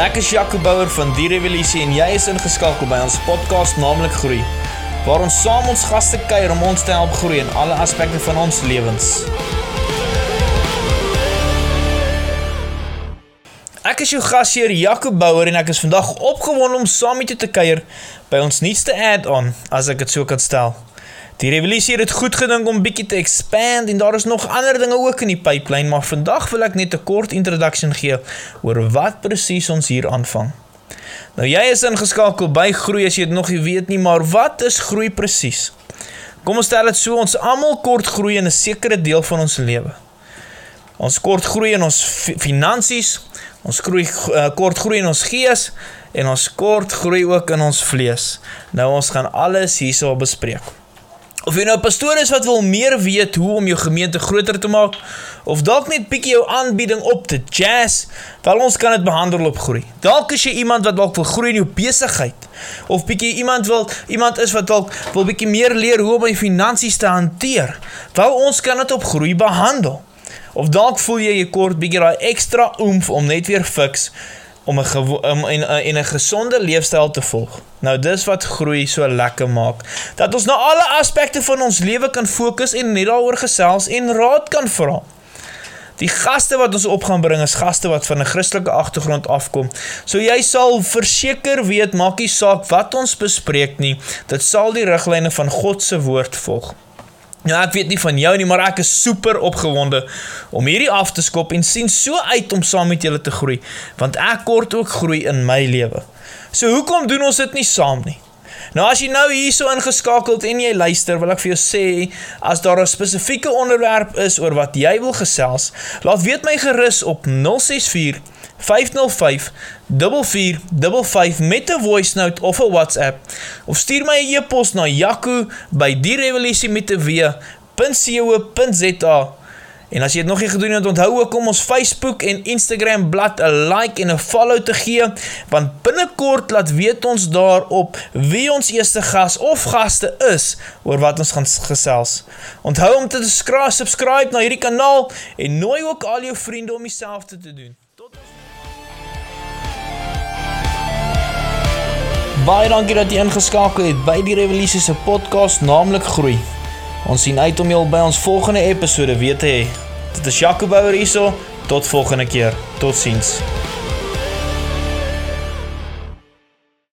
Ek is Jaco Bouwer van Die Revolusie en jy is ingeskakel by ons podcast naamlik Groei, waar ons saam ons gaste kuier om ons te help groei in alle aspekte van ons lewens. Ek is jou gasheer Jaco Bouwer en ek is vandag opgewonde om saam met jou te kuier by ons nuutste add-on, as ek dit so kan stel. Die revolusie het goed gedink om bietjie te expand en daar is nog ander dinge ook in die pipeline, maar vandag wil ek net 'n kort introduction gee oor wat presies ons hier aanvang. Nou jy is ingeskakel by groei as jy dit nog nie weet nie, maar wat is groei presies? Kom ons stel dit so, ons almal kort groei in 'n sekere deel van ons lewe. Ons kort groei in ons finansies, ons groei uh, kort groei in ons gees en ons kort groei ook in ons vlees. Nou ons gaan alles hierso bespreek. Of jy nou 'n pastoor is wat wil meer weet hoe om jou gemeente groter te maak of dalk net bietjie jou aanbieding op te jazz, wel ons kan dit behandel op groei. Dalk is jy iemand wat dalk wil groei in jou besigheid of bietjie iemand wil iemand is wat dalk wil bietjie meer leer hoe om jou finansies te hanteer. Wel ons kan dit op groei behandel. Of dalk voel jy jy kort bietjie daai ekstra oomf om net weer fiks om 'n om in 'n 'n gesonde leefstyl te volg. Nou dis wat groei so lekker maak. Dat ons na alle aspekte van ons lewe kan fokus en net daaroor gesels en raad kan vra. Die gaste wat ons op gaan bring is gaste wat van 'n Christelike agtergrond afkom. So jy sal verseker weet maak nie saak wat ons bespreek nie, dit sal die riglyne van God se woord volg. Ja, ek weet nie van jou nie, maar ek is super opgewonde om hierdie af te skop en sien so uit om saam met julle te groei, want ek kort ook groei in my lewe. So hoekom doen ons dit nie saam nie? Nou as jy nou hierso ingeskakeld en jy luister, wil ek vir jou sê as daar 'n spesifieke onderwerp is oor wat jy wil gesels, laat weet my gerus op 064 505 4455 met 'n voice note of 'n WhatsApp of stuur my 'n e-pos na jaco@dierevolusie.co.za En as jy dit nog nie gedoen het, onthou ook om ons Facebook en Instagram blad 'n like en 'n follow te gee, want binnekort laat weet ons daarop wie ons eerste gas of gaste is oor wat ons gaan gesels. Onthou om te subscribe na hierdie kanaal en nooi ook al jou vriende om dieselfde te doen. Baie dankie dat jy ingeskakel het by die Revolusie se podcast, naamlik Groei. Ons sien uit om jou by ons volgende episode weer te hê. Dit is Jaco Bouwer hierso. Tot volgende keer. Totsiens.